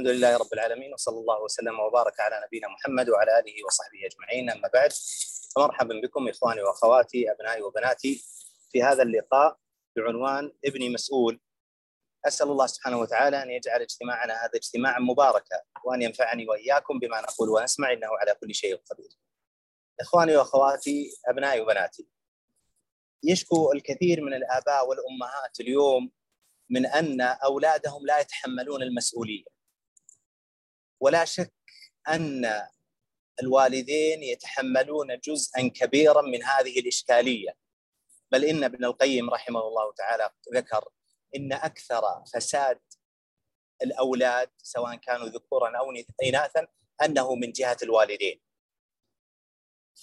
الحمد لله رب العالمين وصلى الله وسلم وبارك على نبينا محمد وعلى آله وصحبه أجمعين أما بعد فمرحبا بكم إخواني وأخواتي أبنائي وبناتي في هذا اللقاء بعنوان ابني مسؤول أسأل الله سبحانه وتعالى أن يجعل اجتماعنا هذا اجتماعا مباركا وأن ينفعني وإياكم بما نقول ونسمع إنه على كل شيء قدير. إخواني وأخواتي أبنائي وبناتي يشكو الكثير من الآباء والأمهات اليوم من أن أولادهم لا يتحملون المسؤولية. ولا شك أن الوالدين يتحملون جزءا كبيرا من هذه الإشكالية. بل إن ابن القيم رحمه الله تعالى ذكر إن أكثر فساد الأولاد سواء كانوا ذكورا أو اناثا أنه من جهة الوالدين.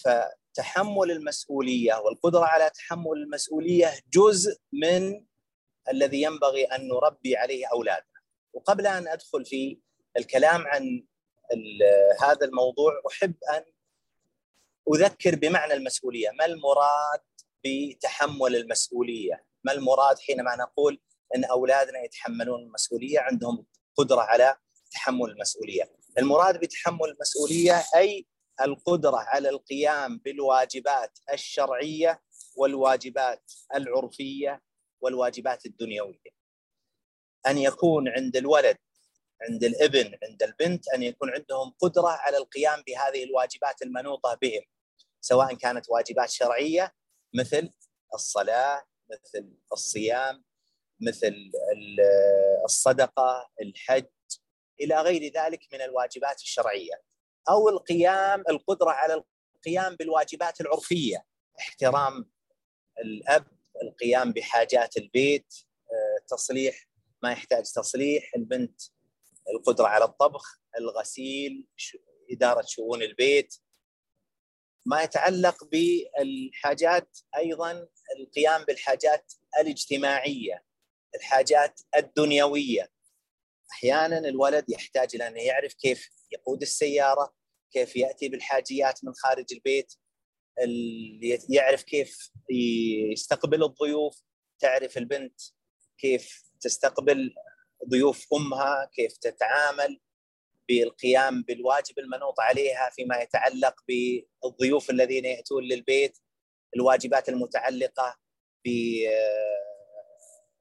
فتحمل المسؤولية والقدرة على تحمل المسؤولية جزء من الذي ينبغي أن نربي عليه أولادنا. وقبل أن أدخل في الكلام عن هذا الموضوع أحب أن أذكر بمعنى المسؤولية، ما المراد بتحمل المسؤولية؟ ما المراد حينما نقول إن أولادنا يتحملون المسؤولية عندهم قدرة على تحمل المسؤولية. المراد بتحمل المسؤولية أي القدرة على القيام بالواجبات الشرعية والواجبات العرفية والواجبات الدنيوية. أن يكون عند الولد عند الابن عند البنت أن يكون عندهم قدرة على القيام بهذه الواجبات المنوطة بهم سواء كانت واجبات شرعية مثل الصلاة مثل الصيام مثل الصدقة الحج إلى غير ذلك من الواجبات الشرعية أو القيام القدرة على القيام بالواجبات العرفية احترام الأب القيام بحاجات البيت تصليح ما يحتاج تصليح البنت القدرة على الطبخ الغسيل إدارة شؤون البيت. ما يتعلق بالحاجات أيضا القيام بالحاجات الاجتماعية الحاجات الدنيوية. أحيانا الولد يحتاج إلى أن يعرف كيف يقود السيارة كيف يأتي بالحاجيات من خارج البيت يعرف كيف يستقبل الضيوف تعرف البنت كيف تستقبل ضيوف أمها كيف تتعامل بالقيام بالواجب المنوط عليها فيما يتعلق بالضيوف الذين يأتون للبيت الواجبات المتعلقة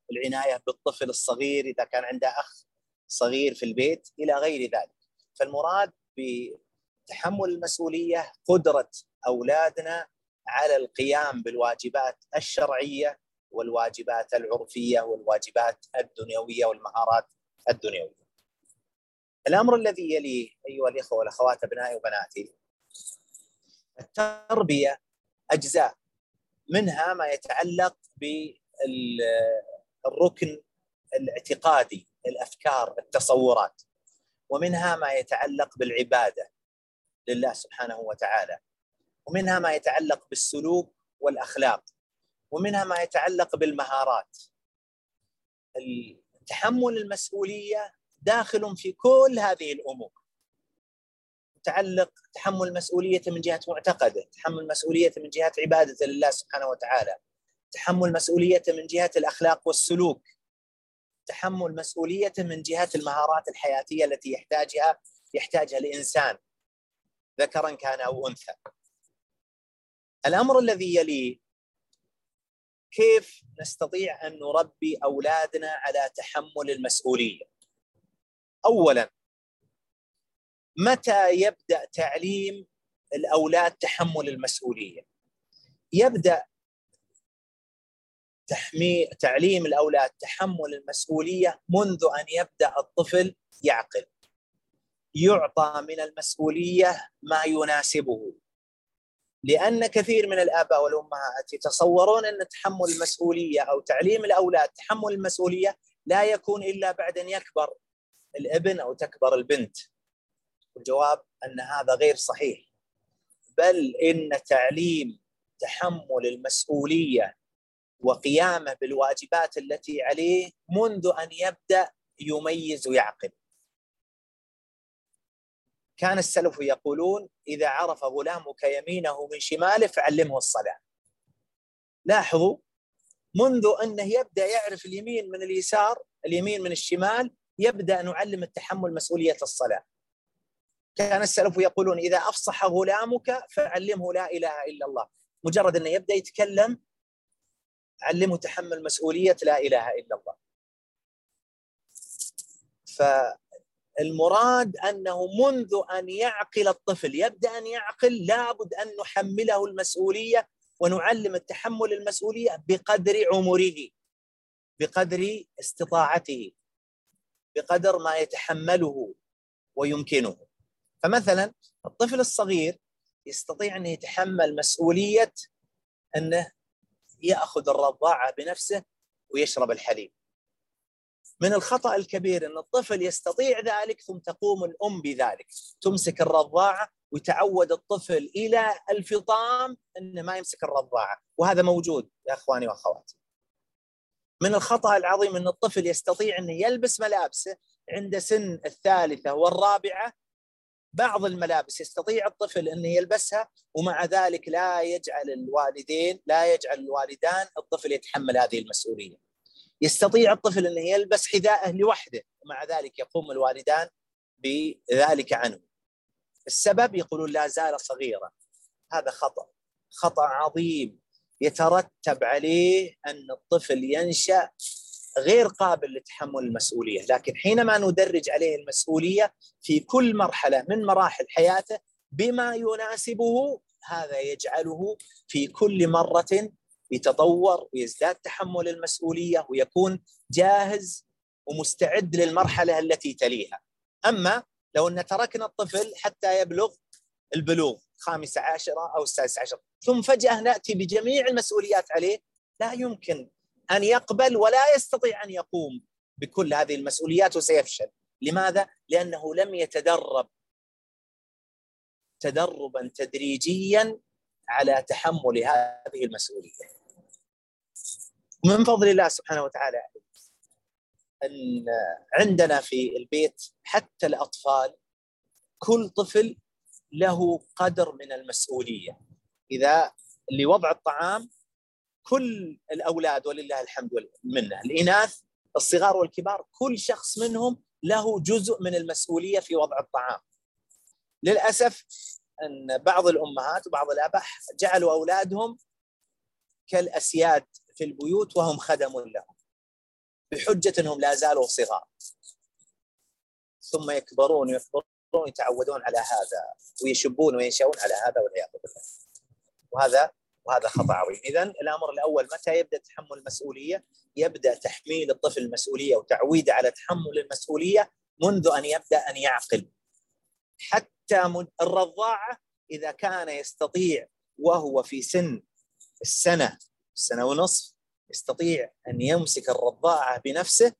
بالعناية بالطفل الصغير إذا كان عنده أخ صغير في البيت إلى غير ذلك. فالمراد بتحمل المسؤولية قدرة أولادنا على القيام بالواجبات الشرعية والواجبات العرفية والواجبات الدنيوية والمهارات الدنيوية. الأمر الذي يليه أيها الإخوة والأخوات أبنائي وبناتي التربية أجزاء منها ما يتعلق بالركن الاعتقادي الأفكار التصورات ومنها ما يتعلق بالعبادة لله سبحانه وتعالى ومنها ما يتعلق بالسلوك والأخلاق ومنها ما يتعلق بالمهارات. تحمل المسؤولية داخل في كل هذه الأمور. متعلق تحمل مسؤوليته من جهة معتقده تحمل مسؤوليته من جهة عبادته لله سبحانه وتعالى تحمل مسؤوليته من جهة الأخلاق والسلوك تحمل مسؤوليته من جهة المهارات الحياتية التي يحتاجها يحتاجها الإنسان ذكرا كان أو أنثى. الأمر الذي يليه كيف نستطيع أن نربي أولادنا على تحمل المسؤوليه اولا متى يبدأ تعليم الأولاد تحمل المسؤوليه يبدأ تحمي تعليم الأولاد تحمل المسؤولية منذ أن يبدأ الطفل يعقل. يعطى من المسؤولية ما يناسبه. لأن كثير من الآباء والأمهات يتصورون أن تحمل المسؤولية أو تعليم الأولاد تحمل المسؤولية لا يكون إلا بعد أن يكبر الابن أو تكبر البنت. الجواب أن هذا غير صحيح. بل إن تعليم تحمل المسؤولية وقيامه بالواجبات التي عليه منذ أن يبدأ يميز ويعقل. كان السلف يقولون إذا عرف غلامك يمينه من شماله فعلمه الصلاة. لاحظوا منذ أنه يبدأ يعرف اليمين من اليسار اليمين من الشمال يبدأ نعلم التحمل مسؤولية الصلاة. كان السلف يقولون إذا أفصح غلامك فعلمه لا إله إلا الله. مجرد أنه يبدأ يتكلم علمه تحمل مسؤولية لا إله إلا الله. فالمراد أنه منذ أن يعقل الطفل يبدأ أن يعقل لابد أن نحمله المسؤولية ونعلم التحمل المسؤولية بقدر عمره بقدر استطاعته بقدر ما يتحمله ويمكنه. فمثلا الطفل الصغير يستطيع أن يتحمل مسؤولية أنه يأخذ الرضاعة بنفسه ويشرب الحليب. من الخطأ الكبير إن الطفل يستطيع ذلك ثم تقوم الأم بذلك. تمسك الرضاعة ويتعود الطفل إلى الفطام إنه ما يمسك الرضاعة. وهذا موجود يا إخواني وأخواتي. من الخطأ العظيم إن الطفل يستطيع إنه يلبس ملابسه عند سن الثالثة والرابعة. بعض الملابس يستطيع الطفل إنه يلبسها ومع ذلك لا يجعل الوالدين لا يجعل الوالدان الطفل يتحمل هذه المسؤولية. يستطيع الطفل إنه يلبس حذاءه لوحده ومع ذلك يقوم الوالدان بذلك عنه. السبب يقولون لا زال صغيرا. هذا خطأ خطأ عظيم يترتب عليه أن الطفل ينشأ غير قابل لتحمل المسؤولية، لكن حينما ندرج عليه المسؤولية في كل مرحلة من مراحل حياته بما يناسبه هذا يجعله في كل مرة يتطور ويزداد تحمل المسؤولية ويكون جاهز ومستعد للمرحلة التي تليها. أما لو أن تركنا الطفل حتى يبلغ البلوغ خامسة عشرة أو السادسة عشرة ثم فجأة نأتي بجميع المسؤوليات عليه لا يمكن أن يقبل ولا يستطيع أن يقوم بكل هذه المسؤوليات وسيفشل لماذا؟ لأنه لم يتدرب تدربا تدريجيا على تحمل هذه المسؤولية. من فضل الله سبحانه وتعالى أن عندنا في البيت حتى الأطفال كل طفل له قدر من المسؤولية. إذا لوضع الطعام كل الأولاد ولله الحمد والمنه الإناث الصغار والكبار كل شخص منهم له جزء من المسؤولية في وضع الطعام. للأسف أن بعض الأمهات وبعض الاباء جعلوا أولادهم كالأسياد في البيوت وهم خدم لهم بحجة إنهم لا زالوا صغار. ثم يكبرون ويكبرون يتعودون على هذا ويشبون وينشأون على هذا والعياذ بالله. وهذا وهذا خطأ عظيم. اذا الأمر الأول متى يبدأ تحمل المسؤولية؟ يبدأ تحميل الطفل المسؤولية وتعويده على تحمل المسؤولية منذ أن يبدأ أن يعقل. حتى الرضاعة إذا كان يستطيع وهو في سن السنة السنة ونصف يستطيع أن يمسك الرضاعة بنفسه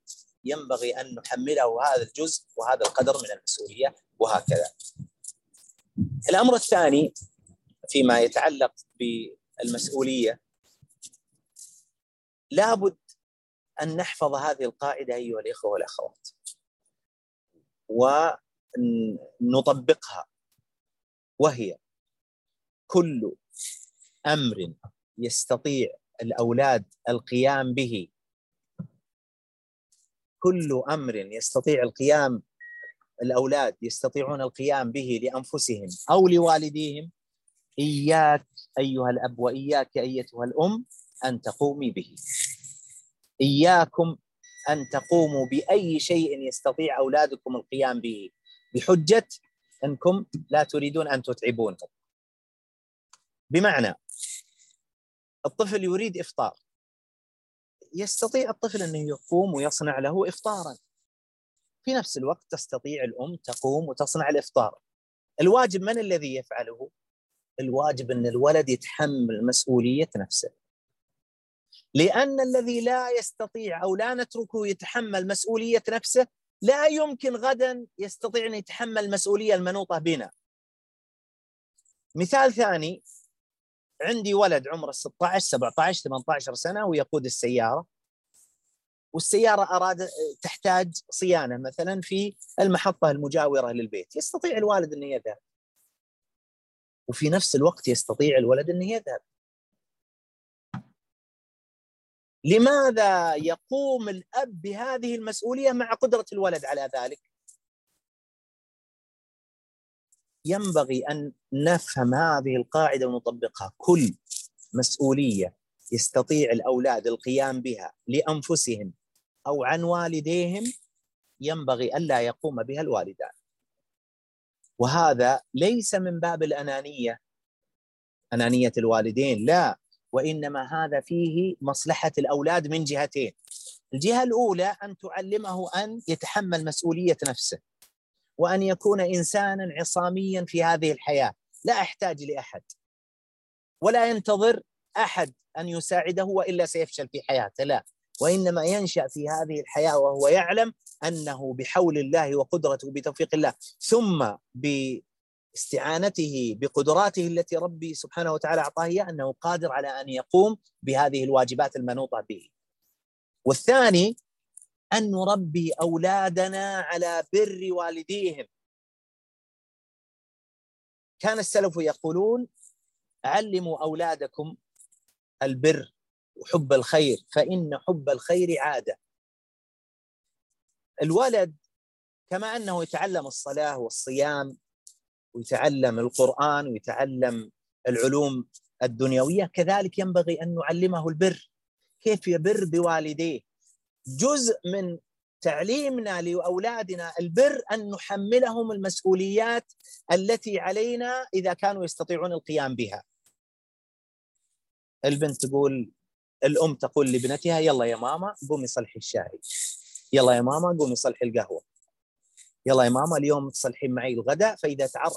ينبغي أن نحمله هذا الجزء وهذا القدر من المسؤولية وهكذا. الأمر الثاني فيما يتعلق بالمسؤولية لابد أن نحفظ هذه القاعدة أيها الإخوة والأخوات. ونطبقها وهي كل أمر يستطيع الأولاد القيام به. كل أمر يستطيع القيام الأولاد يستطيعون القيام به لأنفسهم أو لوالديهم. إياك أيها الأب وإياك أيتها الأم أن تقومي به. إياكم أن تقوموا بأي شيء يستطيع أولادكم القيام به. بحجة أنكم لا تريدون أن تتعبونهم بمعنى الطفل يريد إفطار. يستطيع الطفل انه يقوم ويصنع له افطارا. في نفس الوقت تستطيع الأم تقوم وتصنع الإفطار. الواجب من الذي يفعله؟ الواجب أن الولد يتحمل مسؤولية نفسه. لأن الذي لا يستطيع أو لا نتركه يتحمل مسؤولية نفسه لا يمكن غدا يستطيع أن يتحمل المسؤوليه المنوطة بنا. مثال ثاني عندي ولد عمره 16 17 18 سنة ويقود السيارة. والسيارة أراد تحتاج صيانة مثلا في المحطة المجاورة للبيت. يستطيع الوالد انه يذهب. وفي نفس الوقت يستطيع الولد انه يذهب. لماذا يقوم الأب بهذه المسؤولية مع قدرة الولد على ذلك؟ ينبغي أن نفهم هذه القاعدة ونطبقها. كل مسؤولية يستطيع الأولاد القيام بها لأنفسهم أو عن والديهم ينبغي الا يقوم بها الوالدان. وهذا ليس من باب الأنانية. أنانية الوالدين لا. وإنما هذا فيه مصلحة الأولاد من جهتين. الجهة الأولى أن تعلمه أن يتحمل مسؤولية نفسه وأن يكون انسانا عصاميا في هذه الحياة. لا أحتاج لأحد. ولا ينتظر أحد أن يساعده وإلا سيفشل في حياته لا. وإنما ينشأ في هذه الحياة وهو يعلم أنه بحول الله وقدرته بتوفيق الله ثم باستعانته بقدراته التي ربي سبحانه وتعالى أعطاه إياها أنه قادر على أن يقوم بهذه الواجبات المنوطة به. والثاني أن نربي أولادنا على بر والديهم. كان السلف يقولون علموا أولادكم البر وحب الخير فإن حب الخير عادة الولد كما أنه يتعلم الصلاة والصيام ويتعلم القرآن ويتعلم العلوم الدنيوية كذلك ينبغي أن نعلمه البر. كيف يبر بوالديه؟ جزء من تعليمنا لأولادنا البر أن نحملهم المسؤوليات التي علينا إذا كانوا يستطيعون القيام بها. البنت تقول الأم تقول لابنتها يلا يا ماما قومي صلحي الشاي. يلا يا ماما قومي صلحي القهوة. يلا يا ماما اليوم تصلحين معي الغداء فإذا تعر...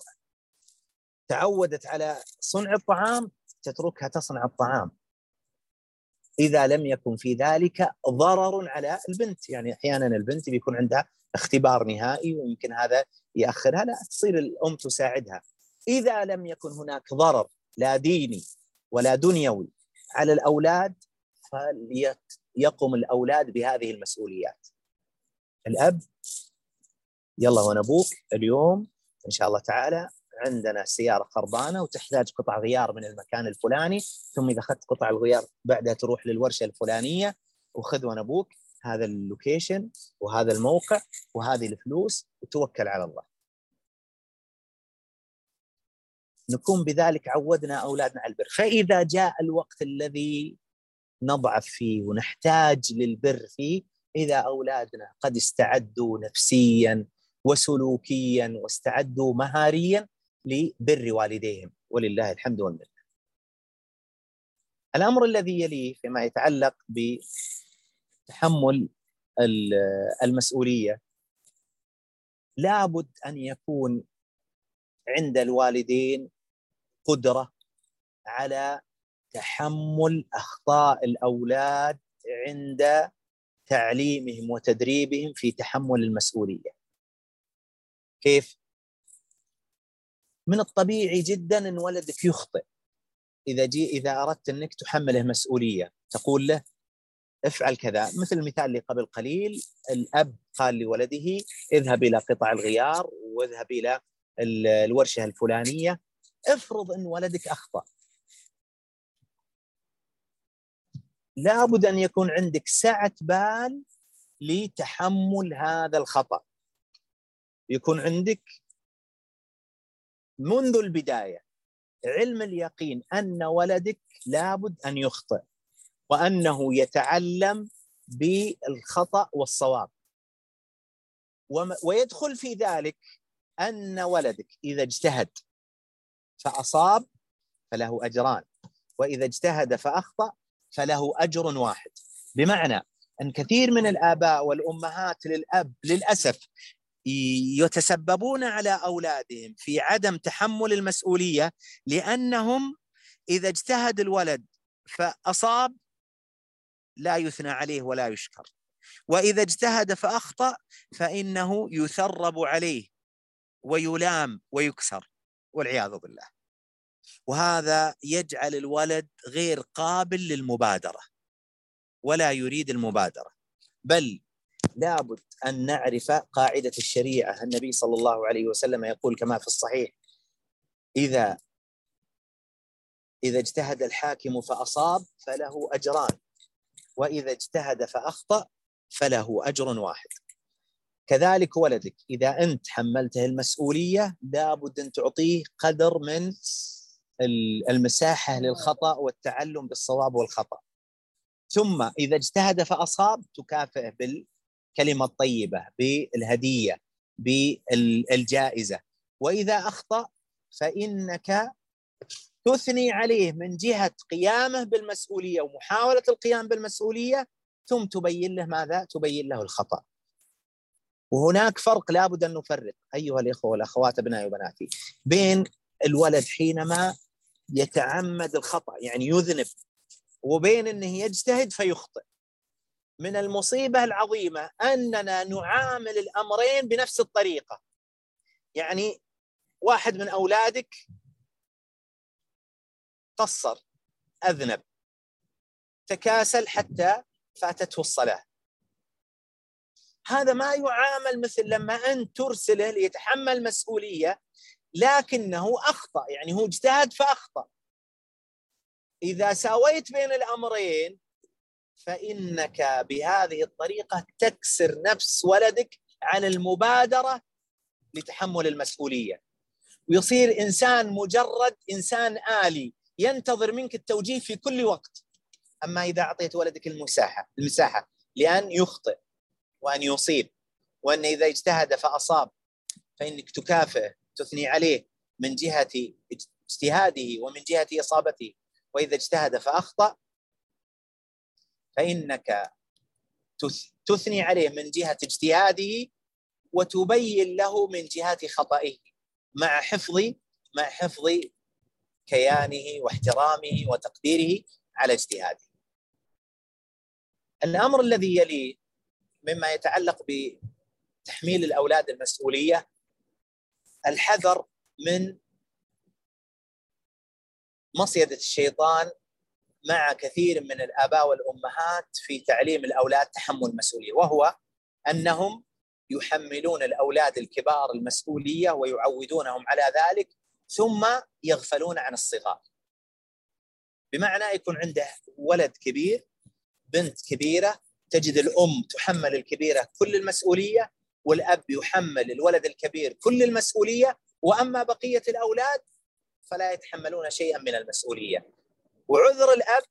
تعودت على صنع الطعام تتركها تصنع الطعام. إذا لم يكن في ذلك ضرر على البنت. يعني أحيانا البنت بيكون عندها اختبار نهائي ويمكن هذا يأخرها لا تصير الأم تساعدها. إذا لم يكن هناك ضرر لا ديني ولا دنيوي على الأولاد فليقم الأولاد بهذه المسؤوليات. الأب يلا وأنا أبوك اليوم إن شاء الله تعالى عندنا سيارة خربانه وتحتاج قطع غيار من المكان الفلاني ثم إذا أخذت قطع الغيار بعدها تروح للورشة الفلانية وخذ وأنا أبوك هذا اللوكيشن وهذا الموقع وهذه الفلوس وتوكل على الله. نكون بذلك عودنا أولادنا على البر، فإذا جاء الوقت الذي نضعف فيه ونحتاج للبر فيه إذا أولادنا قد استعدوا نفسيا وسلوكيا واستعدوا مهاريا لبر والديهم ولله الحمد والمنة. الأمر الذي يليه فيما يتعلق بتحمل المسؤولية لابد أن يكون عند الوالدين قدرة على تحمل أخطاء الأولاد عند تعليمهم وتدريبهم في تحمل المسؤولية. كيف؟ من الطبيعي جدا إن ولدك يخطئ. إذا جي إذا أردت إنك تحمله مسؤولية تقول له افعل كذا مثل المثال اللي قبل قليل الأب قال لولده اذهب إلى قطع الغيار واذهب إلى الورشة الفلانية افرض إن ولدك أخطأ لابد أن يكون عندك سعة بال لتحمل هذا الخطأ يكون عندك منذ البداية علم اليقين أن ولدك لابد أن يخطئ وأنه يتعلم بالخطأ والصواب. ويدخل في ذلك أن ولدك إذا اجتهد فأصاب فله أجران وإذا اجتهد فأخطأ فله أجر واحد. بمعنى أن كثير من الآباء والأمهات للأب للأسف يتسببون على أولادهم في عدم تحمل المسؤولية لأنهم إذا اجتهد الولد فأصاب لا يثنى عليه ولا يشكر. وإذا اجتهد فأخطأ فإنه يثرب عليه ويلام ويكسر والعياذ بالله. وهذا يجعل الولد غير قابل للمبادرة ولا يريد المبادرة. بل لابد أن نعرف قاعدة الشريعة. النبي صلى الله عليه وسلم يقول كما في الصحيح إذا إذا اجتهد الحاكم فأصاب فله أجران وإذا اجتهد فأخطأ فله أجر واحد. كذلك ولدك إذا أنت حملته المسؤولية لابد أن تعطيه قدر من المساحة للخطأ والتعلم بالصواب والخطأ. ثم إذا اجتهد فأصاب تكافئه بالكلمة الطيبه بالهدية بالجائزة وإذا أخطأ فإنك تثني عليه من جهة قيامه بالمسؤولية ومحاولة القيام بالمسؤولية ثم تبين له ماذا؟ تبين له الخطأ. وهناك فرق لابد أن نفرق أيها الإخوة والأخوات أبنائي وبناتي بين الولد حينما يتعمد الخطأ يعني يذنب وبين إنه يجتهد فيخطئ. من المصيبة العظيمة أننا نعامل الأمرين بنفس الطريقة. يعني واحد من أولادك قصر أذنب تكاسل حتى فاتته الصلاة هذا ما يعامل مثل لما أنت ترسله ليتحمل مسؤولية لكنه أخطأ يعني هو اجتهد فأخطأ إذا ساويت بين الأمرين فإنك بهذه الطريقة تكسر نفس ولدك عن المبادرة لتحمل المسؤولية. ويصير إنسان مجرد إنسان آلي ينتظر منك التوجيه في كل وقت. أما إذا أعطيت ولدك المساحة المساحة لأن يخطئ وأن يصيب وأن إذا اجتهد فأصاب فإنك تكافئه تثني عليه من جهة اجتهاده ومن جهة إصابته. وإذا اجتهد فأخطأ فإنك تثني عليه من جهة اجتهاده وتبين له من جهة خطئه مع حفظ مع حفظ كيانه واحترامه وتقديره على اجتهاده. الأمر الذي يلي مما يتعلق بتحميل الأولاد المسؤولية الحذر من مصيدة الشيطان مع كثير من الآباء والأمهات في تعليم الأولاد تحمل المسؤولية وهو أنهم يحملون الأولاد الكبار المسؤولية ويعودونهم على ذلك ثم يغفلون عن الصغار. بمعنى يكون عنده ولد كبير بنت كبيرة تجد الأم تحمل الكبيرة كل المسؤولية والأب يحمل الولد الكبير كل المسؤولية وأما بقية الأولاد فلا يتحملون شيئا من المسؤولية. وعذر الأب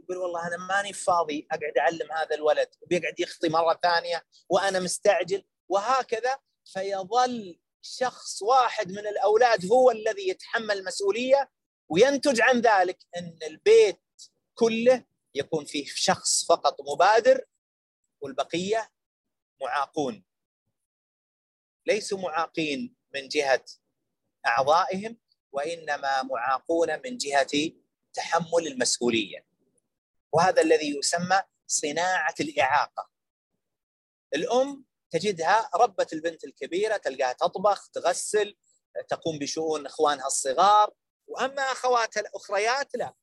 يقول والله أنا ماني فاضي أقعد أعلم هذا الولد وبيقعد يخطي مرة ثانية وأنا مستعجل وهكذا. فيظل شخص واحد من الأولاد هو الذي يتحمل المسؤولية وينتج عن ذلك إن البيت كله يكون فيه شخص فقط مبادر والبقية معاقون. ليسوا معاقين من جهة أعضائهم وإنما معاقون من جهة تحمل المسؤولية. وهذا الذي يسمى صناعة الإعاقة. الأم تجدها ربت البنت الكبيرة تلقاها تطبخ تغسل تقوم بشؤون إخوانها الصغار. وأما أخواتها الأخريات لا.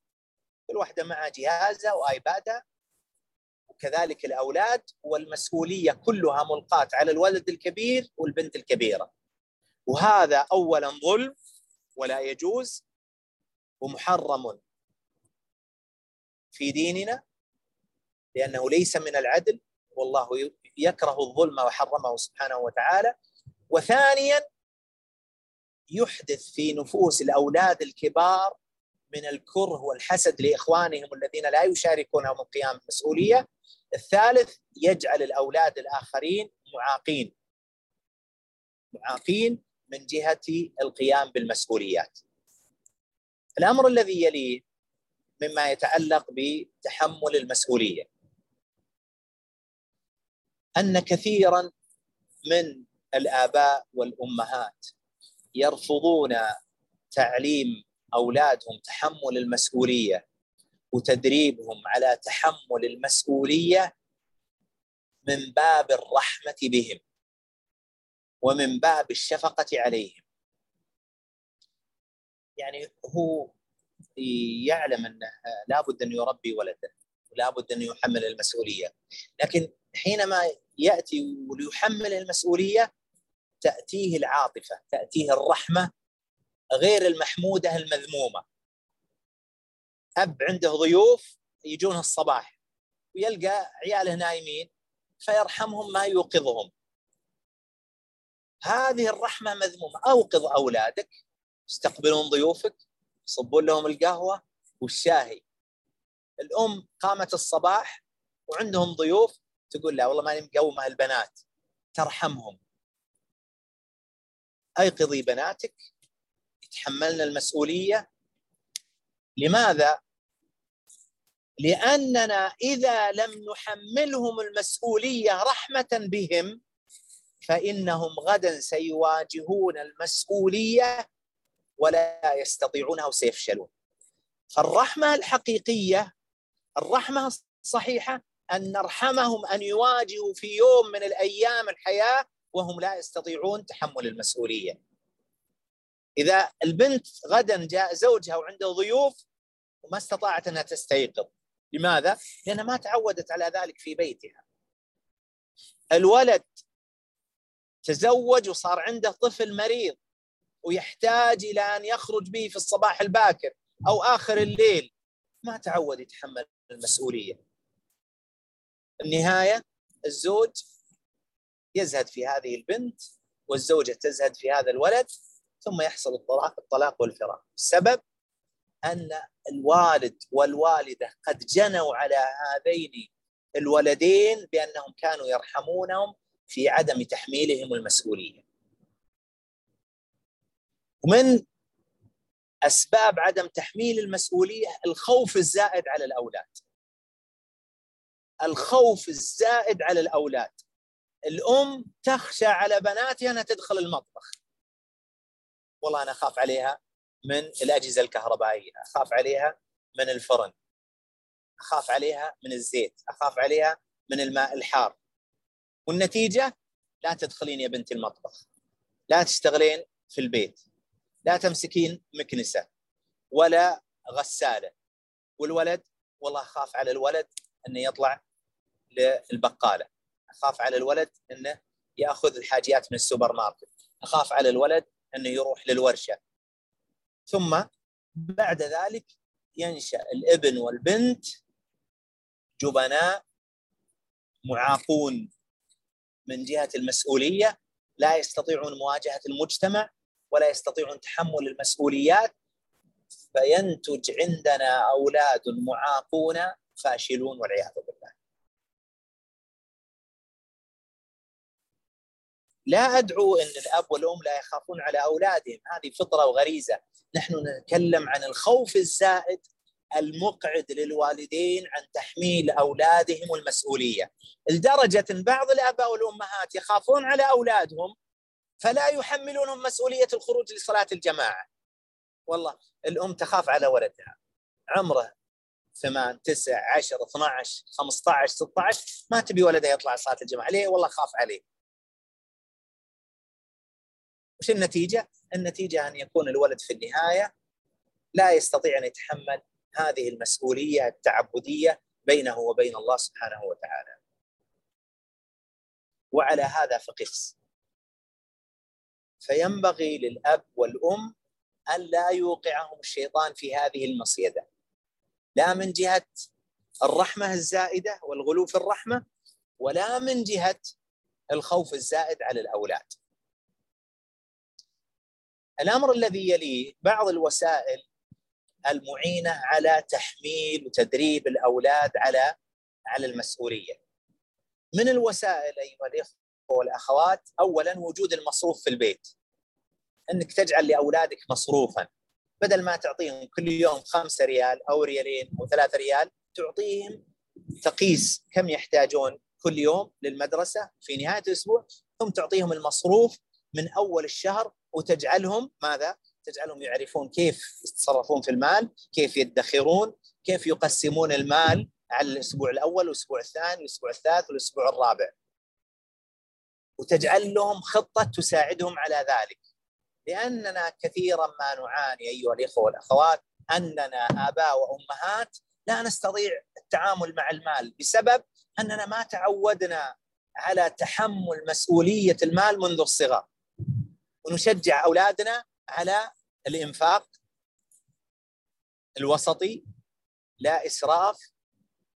كل واحدة مع جهازها وآيبادها. وكذلك الأولاد والمسؤولية كلها ملقاة على الولد الكبير والبنت الكبيرة. وهذا اولا ظلم ولا يجوز ومحرم. في ديننا لأنه ليس من العدل والله يكره الظلم وحرمه سبحانه وتعالى. وثانيا يحدث في نفوس الأولاد الكبار من الكره والحسد لإخوانهم الذين لا يشاركونهم القيام بالمسؤوليه الثالث يجعل الأولاد الآخرين معاقين. معاقين من جهة القيام بالمسؤوليات. الأمر الذي يليه مما يتعلق بتحمل المسؤولية. أن كثيرا من الآباء والأمهات يرفضون تعليم أولادهم تحمل المسؤولية وتدريبهم على تحمل المسؤولية من باب الرحمة بهم ومن باب الشفقة عليهم. يعني هو يعلم أنه لابد أن يربي ولده ولابد أن يحمل المسؤولية. لكن حينما يأتي وليحمل المسؤولية تأتيه العاطفة تأتيه الرحمة غير المحمودة المذمومة. أب عنده ضيوف يجونه الصباح ويلقى عياله نايمين فيرحمهم ما يوقظهم. هذه الرحمة مذمومة. أوقظ أولادك يستقبلون ضيوفك يصبون لهم القهوة والشاهي. الأم قامت الصباح وعندهم ضيوف تقول لا والله ماني مقومة البنات ترحمهم. أيقظي بناتك. يتحملن المسؤولية. لماذا؟ لأننا إذا لم نحملهم المسؤولية رحمة بهم فإنهم غدا سيواجهون المسؤولية ولا يستطيعونها وسيفشلون فالرحمة الحقيقية الرحمة الصحيحة أن نرحمهم أن يواجهوا في يوم من الأيام الحياة وهم لا يستطيعون تحمل المسؤولية. إذا البنت غدا جاء زوجها وعنده ضيوف وما استطاعت أنها تستيقظ. لماذا؟ لأنها ما تعودت على ذلك في بيتها. الولد تزوج وصار عنده طفل مريض. ويحتاج إلى أن يخرج به في الصباح الباكر أو آخر الليل. ما تعود يتحمل المسؤولية. النهاية الزوج يزهد في هذه البنت والزوجة تزهد في هذا الولد ثم يحصل الطلاق والفراق. السبب أن الوالد والوالدة قد جنوا على هذين الولدين بأنهم كانوا يرحمونهم في عدم تحميلهم المسؤولية. ومن أسباب عدم تحميل المسؤولية الخوف الزائد على الأولاد. الخوف الزائد على الأولاد. الأم تخشى على بناتها أنها تدخل المطبخ. والله أنا أخاف عليها من الأجهزة الكهربائية، أخاف عليها من الفرن. أخاف عليها من الزيت، أخاف عليها من الماء الحار. والنتيجة لا تدخلين يا بنتي المطبخ لا تشتغلين في البيت لا تمسكين مكنسة ولا غسالة. والولد والله أخاف على الولد إنه يطلع للبقالة. أخاف على الولد إنه يأخذ الحاجيات من السوبر ماركت. أخاف على الولد إنه يروح للورشة. ثم بعد ذلك ينشأ الابن والبنت جبناء معاقون من جهة المسؤولية لا يستطيعون مواجهة المجتمع ولا يستطيعون تحمل المسؤوليات فينتج عندنا أولاد معاقون فاشلون والعياذ بالله. لا أدعو إن الأب والأم لا يخافون على أولادهم، هذه فطرة وغريزة، نحن نتكلم عن الخوف الزائد المقعد للوالدين عن تحميل أولادهم المسؤولية لدرجة ان بعض الأباء والأمهات يخافون على أولادهم فلا يحملونهم مسؤولية الخروج لصلاة الجماعة. والله الأم تخاف على ولدها. عمره ثمان تسع عشر 12 15 16 ما تبي ولدها يطلع صلاة الجماعة. ليه؟ والله خاف عليه. وش النتيجة؟ النتيجة أن يكون الولد في النهاية لا يستطيع أن يتحمل هذه المسؤولية التعبدية بينه وبين الله سبحانه وتعالى. وعلى هذا فقس. فينبغي للأب والأم أن لا يوقعهم الشيطان في هذه المصيدة. لا من جهة الرحمة الزائدة والغلو في الرحمة ولا من جهة الخوف الزائد على الأولاد. الأمر الذي يليه بعض الوسائل المعينة على تحميل وتدريب الأولاد على على المسؤولية. من الوسائل أيها الإخوة والأخوات اولا وجود المصروف في البيت. إنك تجعل لأولادك مصروفا بدل ما تعطيهم كل يوم خمسة ريال أو ريالين أو ثلاثة ريال تعطيهم تقيس كم يحتاجون كل يوم للمدرسة في نهاية الأسبوع ثم تعطيهم المصروف من أول الشهر وتجعلهم ماذا؟ تجعلهم يعرفون كيف يتصرفون في المال كيف يدخرون كيف يقسمون المال على الأسبوع الأول والأسبوع الثاني والأسبوع الثالث والأسبوع الرابع وتجعل لهم خطة تساعدهم على ذلك. لأننا كثيرا ما نعاني أيها الإخوة والأخوات أننا آباء وأمهات لا نستطيع التعامل مع المال بسبب أننا ما تعودنا على تحمل مسؤولية المال منذ الصغر. ونشجع أولادنا على الإنفاق الوسطي لا إسراف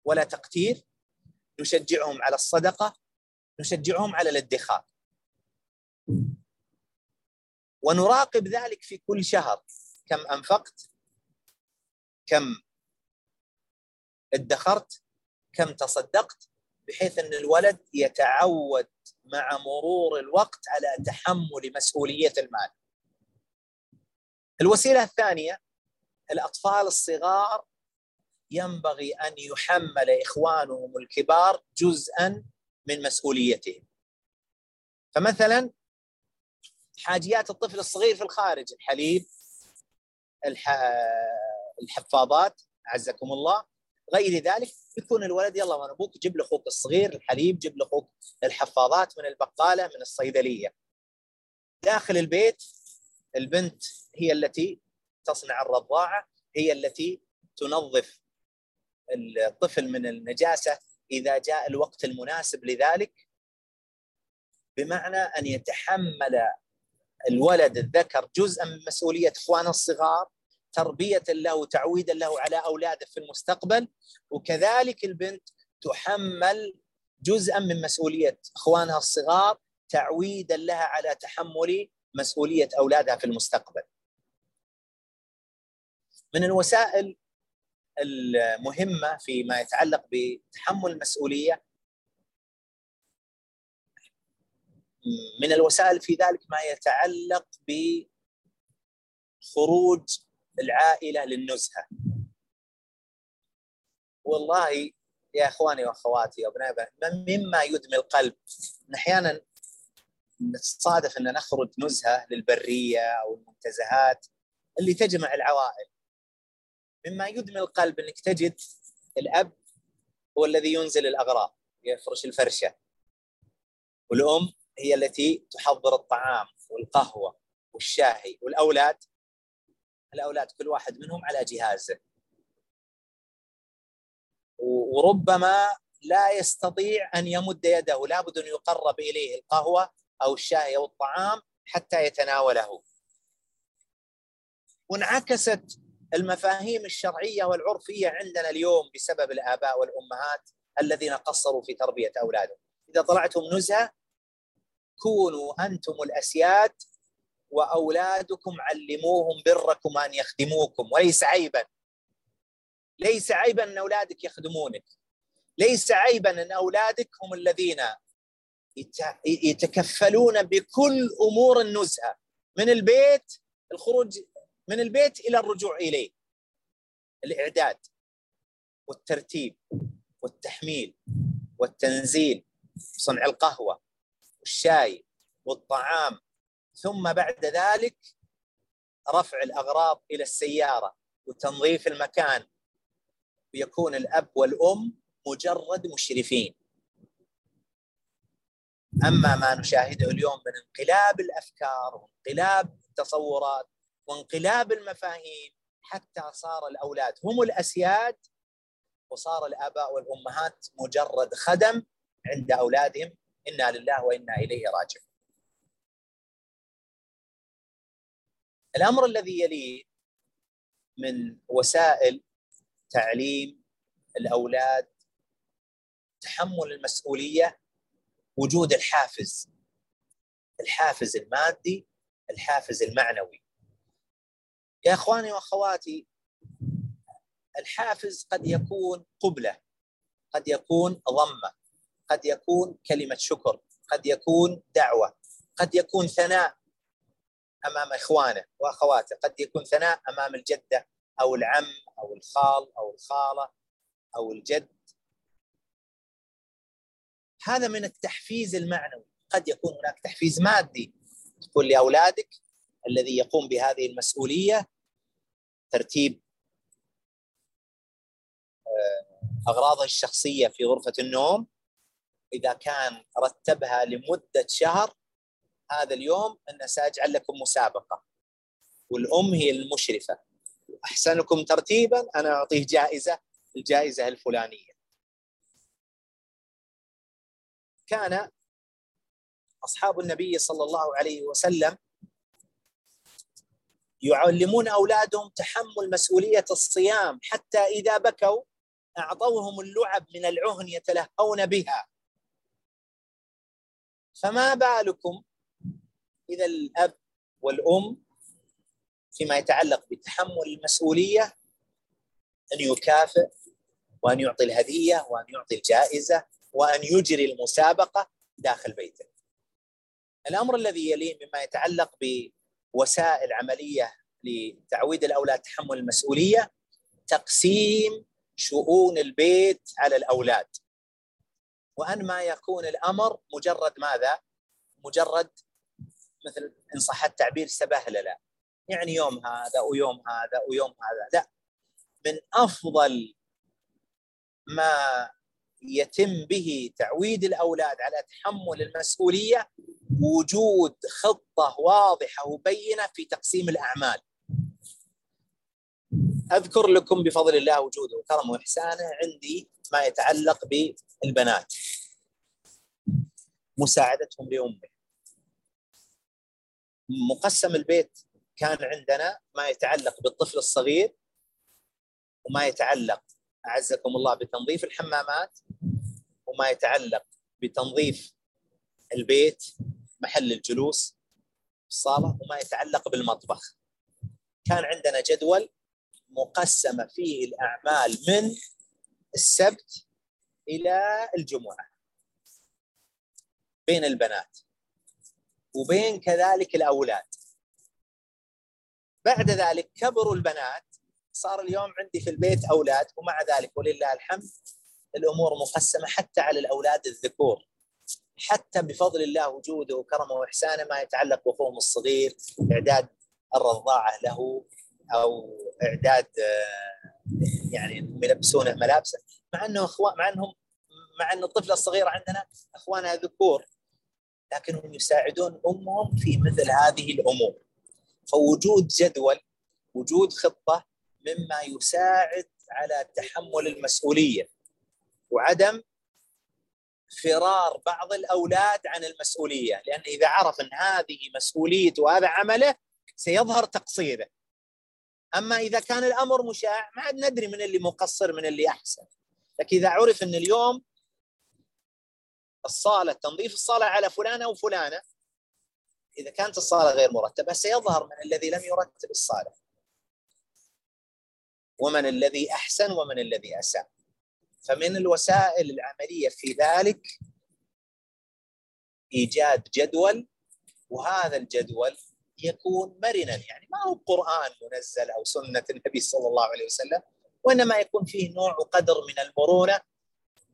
ولا تقتير. نشجعهم على الصدقة نشجعهم على الادخار. ونراقب ذلك في كل شهر. كم أنفقت؟ كم ادخرت؟ كم تصدقت؟ بحيث أن الولد يتعود مع مرور الوقت على تحمل مسؤولية المال. الوسيلة الثانية الأطفال الصغار ينبغي أن يحمل إخوانهم الكبار جزءا من مسؤوليتهم. فمثلا حاجيات الطفل الصغير في الخارج الحليب الحفاضات أعزكم الله غير ذلك يكون الولد يلا وأنا أبوك جيب لأخوك الصغير الحليب جيب لأخوك الحفاضات من البقالة من الصيدلية داخل البيت البنت هي التي تصنع الرضاعة هي التي تنظف الطفل من النجاسة إذا جاء الوقت المناسب لذلك بمعنى أن يتحمل الولد الذكر جزءا من مسؤولية إخوانه الصغار تربية له وتعويدا له على أولاده في المستقبل وكذلك البنت تحمل جزءا من مسؤولية إخوانها الصغار تعويدا لها على تحمل مسؤولية أولادها في المستقبل. من الوسائل المهمة فيما يتعلق بتحمل المسؤولية. من الوسائل في ذلك ما يتعلق بخروج العائلة للنزهة. والله يا إخواني وأخواتي يا ابنائي مما يدمي القلب. أحيانا نتصادف أن نخرج نزهة للبرية أو المنتزهات اللي تجمع العوائل. مما يدمي القلب انك تجد الأب هو الذي ينزل الأغراض يفرش الفرشة. والأم هي التي تحضر الطعام والقهوة والشاهي والأولاد. الأولاد كل واحد منهم على جهازه وربما لا يستطيع أن يمد يده لابد أن يقرب إليه القهوة أو الشاي أو الطعام حتى يتناوله. وانعكست المفاهيم الشرعية والعرفية عندنا اليوم بسبب الآباء والأمهات الذين قصروا في تربية أولادهم. إذا طلعتم نزهة كونوا أنتم الأسياد وأولادكم علموهم بركم أن يخدموكم. وليس عيبا. ليس عيبا أن أولادك يخدمونك. ليس عيبا أن أولادك هم الذين يتكفلون بكل أمور النزهة. من البيت الخروج من البيت إلى الرجوع إليه. الإعداد والترتيب والتحميل والتنزيل صنع القهوة والشاي والطعام. ثم بعد ذلك رفع الأغراض إلى السيارة وتنظيف المكان. ويكون الأب والأم مجرد مشرفين. أما ما نشاهده اليوم من انقلاب الأفكار وانقلاب التصورات وانقلاب المفاهيم حتى صار الأولاد هم الأسياد وصار الآباء والأمهات مجرد خدم عند أولادهم. إنا لله وإنا إليه راجعون. الأمر الذي يليه من وسائل تعليم الأولاد تحمل المسؤولية وجود الحافز الحافز المادي الحافز المعنوي. يا إخواني وأخواتي الحافز قد يكون قبلة قد يكون ضمة قد يكون كلمة شكر قد يكون دعوة قد يكون ثناء أمام إخوانه وأخواته قد يكون ثناء أمام الجدة أو العم أو الخال أو الخالة أو الجد. هذا من التحفيز المعنوي. قد يكون هناك تحفيز مادي. تقول لأولادك الذي يقوم بهذه المسؤولية ترتيب آه، أغراضه الشخصية في غرفة النوم. إذا كان رتبها لمدة شهر هذا اليوم أن سأجعل لكم مسابقة. والأم هي المشرفة. أحسنكم ترتيبا أنا أعطيه جائزة الجائزة الفلانية. كان أصحاب النبي صلى الله عليه وسلم يعلمون أولادهم تحمل مسؤولية الصيام حتى إذا بكوا أعطوهم اللعب من العهن يتلهون بها فما بالكم إذا الأب والأم فيما يتعلق بتحمل المسؤولية أن يكافئ وأن يعطي الهدية وأن يعطي الجائزة وأن يجري المسابقة داخل بيته. الأمر الذي يليه مما يتعلق بوسائل عملية لتعويد الأولاد تحمل المسؤولية تقسيم شؤون البيت على الأولاد. وأن ما يكون الأمر مجرد ماذا؟ مجرد مثل إن صح التعبير سبهلله يعني يوم هذا ويوم هذا ويوم هذا لا من أفضل ما يتم به تعويد الأولاد على تحمل المسؤولية وجود خطة واضحة وبينة في تقسيم الأعمال. أذكر لكم بفضل الله وجوده وكرمه وإحسانه عندي ما يتعلق بالبنات. مساعدتهم لأمه. مقسم البيت كان عندنا ما يتعلق بالطفل الصغير وما يتعلق أعزكم الله بتنظيف الحمامات وما يتعلق بتنظيف البيت محل الجلوس الصالة وما يتعلق بالمطبخ. كان عندنا جدول مقسمة فيه الأعمال من السبت إلى الجمعة بين البنات وبين كذلك الأولاد. بعد ذلك كبروا البنات صار اليوم عندي في البيت أولاد ومع ذلك ولله الحمد الأمور مقسمة حتى على الأولاد الذكور. حتى بفضل الله وجوده وكرمه وإحسانه ما يتعلق باخوهم الصغير إعداد الرضاعة له أو إعداد آه، يعني يلبسونه ملابسه. مع إنه اخوان مع إنهم مع إن الطفل الصغير عندنا اخوانها ذكور لكنهم يساعدون أمهم في مثل هذه الأمور. فوجود جدول وجود خطة مما يساعد على تحمل المسؤولية. وعدم فرار بعض الأولاد عن المسؤولية لأن إذا عرف أن هذه مسؤوليته وهذا عمله سيظهر تقصيره. أما إذا كان الأمر مشاع ما عاد ندري من اللي مقصر من اللي أحسن. لكن إذا عرف أن اليوم الصالة تنظيف الصالة على فلانة وفلانة إذا كانت الصالة غير مرتبة سيظهر من الذي لم يرتب الصالة. ومن الذي أحسن ومن الذي أساء. فمن الوسائل العملية في ذلك إيجاد جدول وهذا الجدول يكون مرنا يعني ما هو قرآن منزل أو سنة النبي صلى الله عليه وسلم وإنما يكون فيه نوع وقدر من المرونة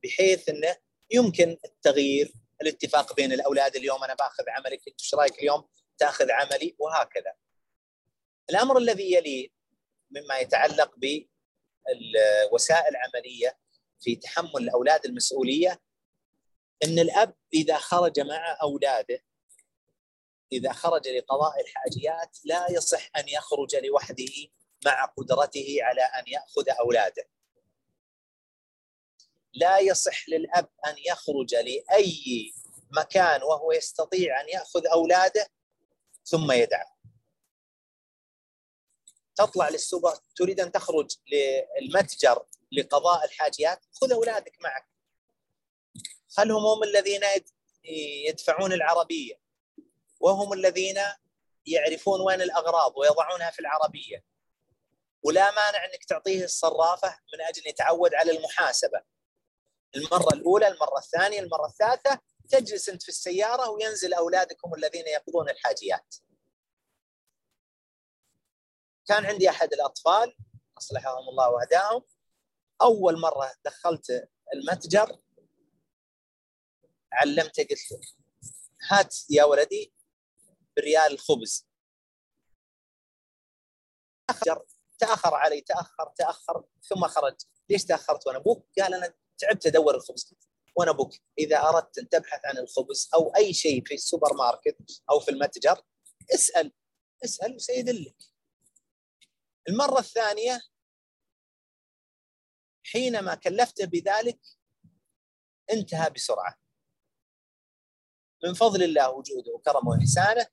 بحيث إنه يمكن التغيير الاتفاق بين الأولاد اليوم أنا بأخذ عملك انت إيش رأيك اليوم تأخذ عملي وهكذا. الأمر الذي يليه مما يتعلق بالوسائل العملية في تحمل الاولاد المسؤولية إن الأب إذا خرج مع أولاده إذا خرج لقضاء الحاجيات لا يصح أن يخرج لوحده مع قدرته على أن يأخذ أولاده. لا يصح للأب أن يخرج لأي مكان وهو يستطيع أن يأخذ أولاده ثم يدعه. تطلع للسوبر تريد أن تخرج للمتجر لقضاء الحاجيات خذ أولادك معك. خلهم هم الذين يدفعون العربية وهم الذين يعرفون وين الأغراض ويضعونها في العربية. ولا مانع إنك تعطيه الصرافة من أجل يتعود على المحاسبة. المرة الأولى، المرة الثانية، المرة الثالثة تجلس أنت في السيارة وينزل أولادكم الذين يقضون الحاجيات. كان عندي أحد الأطفال أصلحهم الله وهداهم أول مرة دخلت المتجر علمته قلت له هات يا ولدي بريال الخبز تأخر تأخر علي تأخر تأخر ثم خرج. ليش تأخرت وأنا أبوك؟ قال أنا تعبت أدور الخبز. وأنا أبوك. إذا أردت أن تبحث عن الخبز أو أي شيء في السوبر ماركت أو في المتجر اسأل اسأل وسيدلك. المرة الثانية حينما كلفته بذلك انتهى بسرعة من فضل الله وجوده وكرمه وإحسانه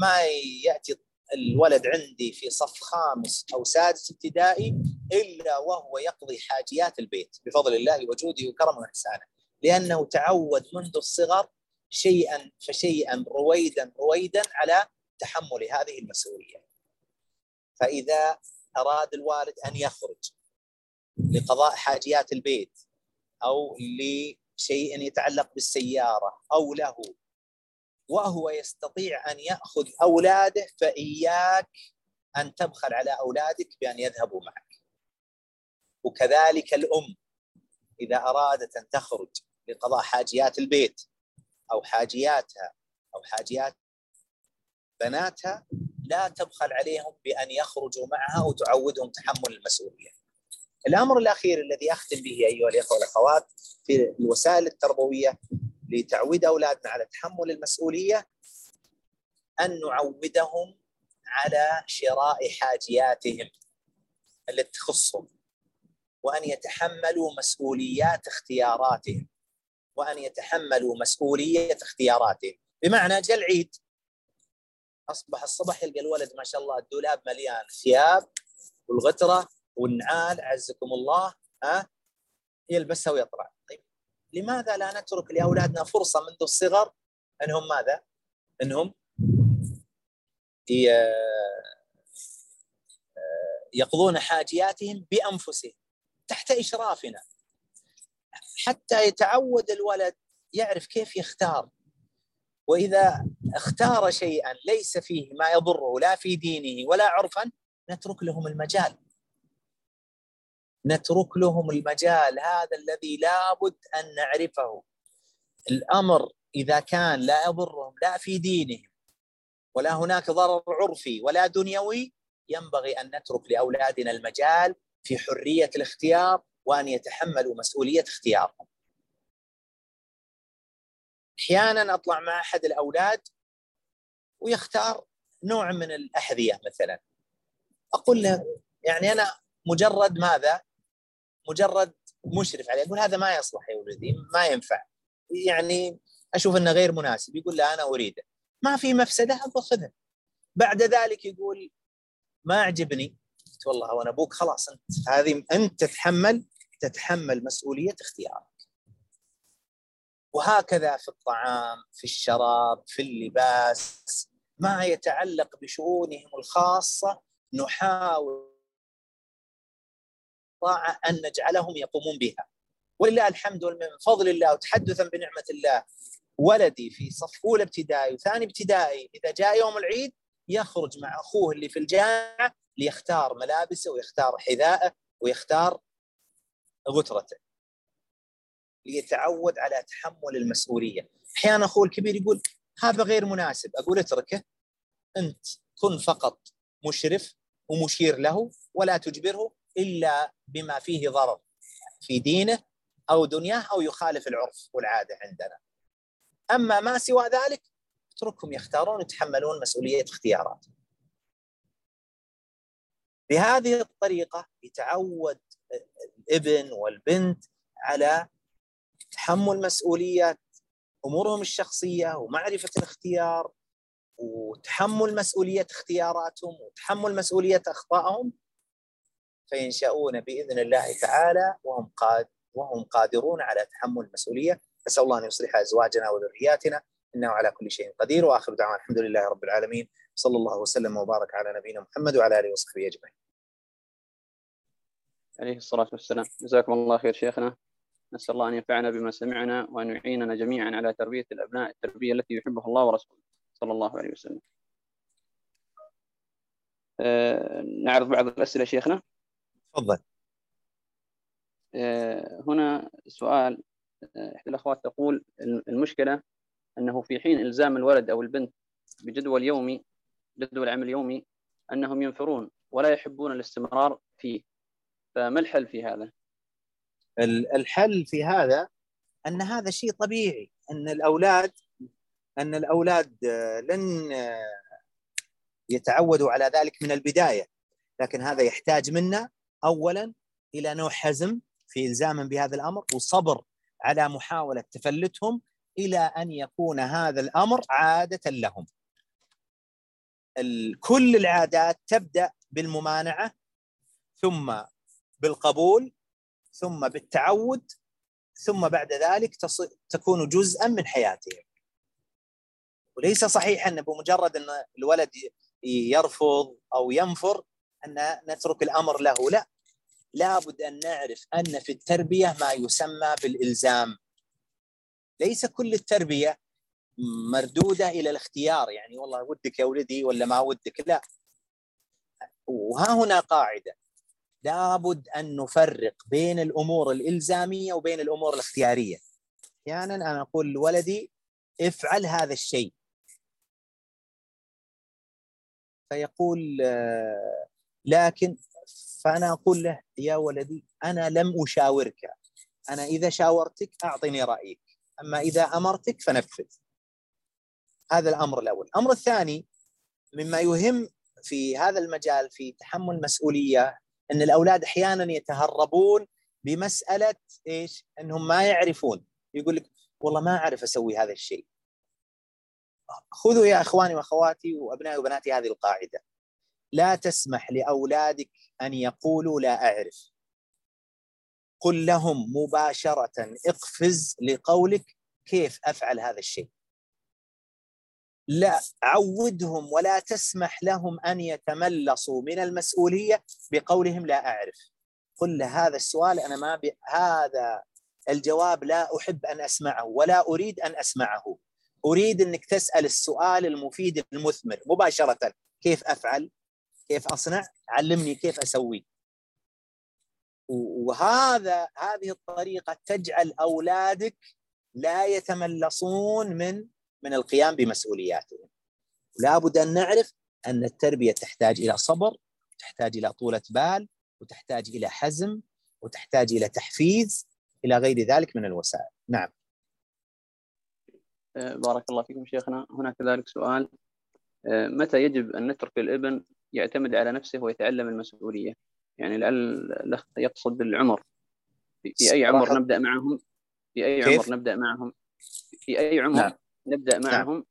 ما يأتي الولد عندي في صف خامس أو سادس ابتدائي إلا وهو يقضي حاجيات البيت بفضل الله وجوده وكرمه وإحسانه لأنه تعود منذ الصغر شيئا فشيئا رويدا رويدا على تحمل هذه المسؤولية. فإذا أراد الوالد أن يخرج لقضاء حاجيات البيت أو لشيء يتعلق بالسيارة أو له وهو يستطيع أن يأخذ أولاده فإياك أن تبخل على أولادك بأن يذهبوا معك. وكذلك الأم إذا أرادت أن تخرج لقضاء حاجيات البيت أو حاجياتها أو حاجيات بناتها لا تبخل عليهم بأن يخرجوا معها وتعودهم تحمل المسؤولية. الأمر الأخير الذي أختم به أيها الإخوة والأخوات في الوسائل التربوية لتعويد أولادنا على تحمل المسؤولية أن نعودهم على شراء حاجياتهم التي تخصهم وأن يتحملوا مسؤوليات اختياراتهم وأن يتحملوا مسؤولية اختياراتهم. بمعنى جاء العيد. أصبح الصبح يلقى الولد ما شاء الله الدولاب مليان ثياب والغتره والنعال عزكم الله ها يلبسها ويطلع طيب لماذا لا نترك لأولادنا فرصة منذ الصغر أنهم ماذا؟ أنهم يقضون حاجياتهم بأنفسهم تحت إشرافنا. حتى يتعود الولد يعرف كيف يختار. وإذا اختار شيئا ليس فيه ما يضره لا في دينه ولا عرفا نترك لهم المجال. نترك لهم المجال هذا الذي لابد أن نعرفه الأمر إذا كان لا يضرهم لا في دينهم ولا هناك ضرر عرفي ولا دنيوي ينبغي أن نترك لأولادنا المجال في حرية الاختيار وأن يتحملوا مسؤولية اختيارهم. أحيانا أطلع مع أحد الأولاد ويختار نوع من الأحذية مثلا. أقول له يعني أنا مجرد ماذا؟ مجرد مشرف عليه. أقول هذا ما يصلح يا ولدي ما ينفع. يعني أشوف إنه غير مناسب. يقول لا أنا أريده. ما في مفسدة أبغى خذها. بعد ذلك يقول ما عجبني. قلت والله وأنا أبوك خلاص أنت هذه أنت تتحمل تتحمل مسؤولية اختيارك. وهكذا في الطعام في الشراب في اللباس ما يتعلق بشؤونهم الخاصة نحاول طاعه أن نجعلهم يقومون بها. ولله الحمد من فضل الله وتحدثا بنعمة الله. ولدي في صف أولى ابتدائي وثاني ابتدائي إذا جاء يوم العيد يخرج مع أخوه اللي في الجامعة ليختار ملابسه ويختار حذائه ويختار غترته. ليتعود على تحمل المسؤولية. أحيانا أخوه الكبير يقول هذا غير مناسب. أقول اتركه. أنت كن فقط مشرف ومشير له ولا تجبره إلا بما فيه ضرر في دينه أو دنياه أو يخالف العرف والعادة عندنا. أما ما سوى ذلك اتركهم يختارون ويتحملون مسؤولية اختياراتهم. بهذه الطريقة يتعود الابن والبنت على تحمل مسؤوليه أمورهم الشخصية ومعرفة الاختيار وتحمل مسؤولية اختياراتهم وتحمل مسؤولية أخطائهم فينشأون بإذن الله تعالى وهم قاد وهم قادرون على تحمل المسؤولية. نسأل الله أن يصلح أزواجنا وذرياتنا. إنه على كل شيء قدير. وآخر دعوانا الحمد لله رب العالمين. صلى الله وسلم وبارك على نبينا محمد وعلى آله وصحبه أجمعين. عليه الصلاة والسلام. جزاكم الله خير شيخنا. نسأل الله أن ينفعنا بما سمعنا وأن يعيننا جميعا على تربية الأبناء التربية التي يحبها الله ورسوله. صلى الله عليه وسلم. أه نعرض بعض الأسئلة شيخنا. تفضل. آه، هنا سؤال آه، إحدى الأخوات تقول المشكلة أنه في حين إلزام الولد أو البنت بجدول يومي جدول عمل يومي أنهم ينفرون ولا يحبون الاستمرار فيه. فما الحل في هذا؟ الحل في هذا أن هذا شيء طبيعي أن الأولاد أن الأولاد آه، لن يتعودوا على ذلك من البداية. لكن هذا يحتاج منا اولا إلى نوع حزم في الزامهم بهذا الأمر وصبر على محاولة تفلتهم إلى أن يكون هذا الأمر عادة لهم. كل العادات تبدأ بالممانعة ثم بالقبول ثم بالتعود ثم بعد ذلك تكون جزءا من حياتهم وليس صحيح أن بمجرد أن الولد يرفض أو ينفر أن نترك الأمر له لا لابد أن نعرف أن في التربية ما يسمى بالإلزام. ليس كل التربية مردودة إلى الاختيار يعني والله ودك يا ولدي ولا ما ودك؟ لا. وها هنا قاعدة. لابد أن نفرق بين الأمور الإلزامية وبين الأمور الاختيارية. أحيانا يعني أنا أقول لولدي افعل هذا الشيء. فيقول آه، لكن فأنا أقول له يا ولدي أنا لم أشاورك أنا إذا شاورتك أعطني رأيك أما إذا أمرتك فنفذ هذا الأمر الأول الأمر الثاني مما يهم في هذا المجال في تحمل مسؤولية أن الأولاد أحيانا يتهربون بمسألة إيش؟ أنهم ما يعرفون يقول لك والله ما أعرف أسوي هذا الشيء. خذوا يا إخواني وأخواتي وأبنائي وبناتي هذه القاعدة. لا تسمح لأولادك أن يقولوا لا أعرف. قل لهم مباشرة اقفز لقولك كيف أفعل هذا الشيء. لا عودهم ولا تسمح لهم أن يتملصوا من المسؤولية بقولهم لا أعرف قل هذا السؤال أنا ما بي... هذا الجواب لا أحب أن أسمعه ولا أريد أن أسمعه أريد أنك تسأل السؤال المفيد المثمر مباشرة كيف أفعل كيف أصنع علمني كيف أسوي. وهذا هذه الطريقة تجعل أولادك لا يتملصون من من القيام بمسؤولياتهم. لابد أن نعرف أن التربية تحتاج إلى صبر تحتاج إلى طولة بال وتحتاج إلى حزم وتحتاج إلى تحفيز إلى غير ذلك من الوسائل. نعم. آه، بارك الله فيكم شيخنا. هنا كذلك سؤال. آه، متى يجب أن نترك الابن يعتمد على نفسه ويتعلم المسؤولية. يعني الاخ يقصد بالعمر في أي عمر نبدأ معهم؟ في أي عمر نبدأ معهم؟ في أي عمر نعم. نبدأ نعم. معهم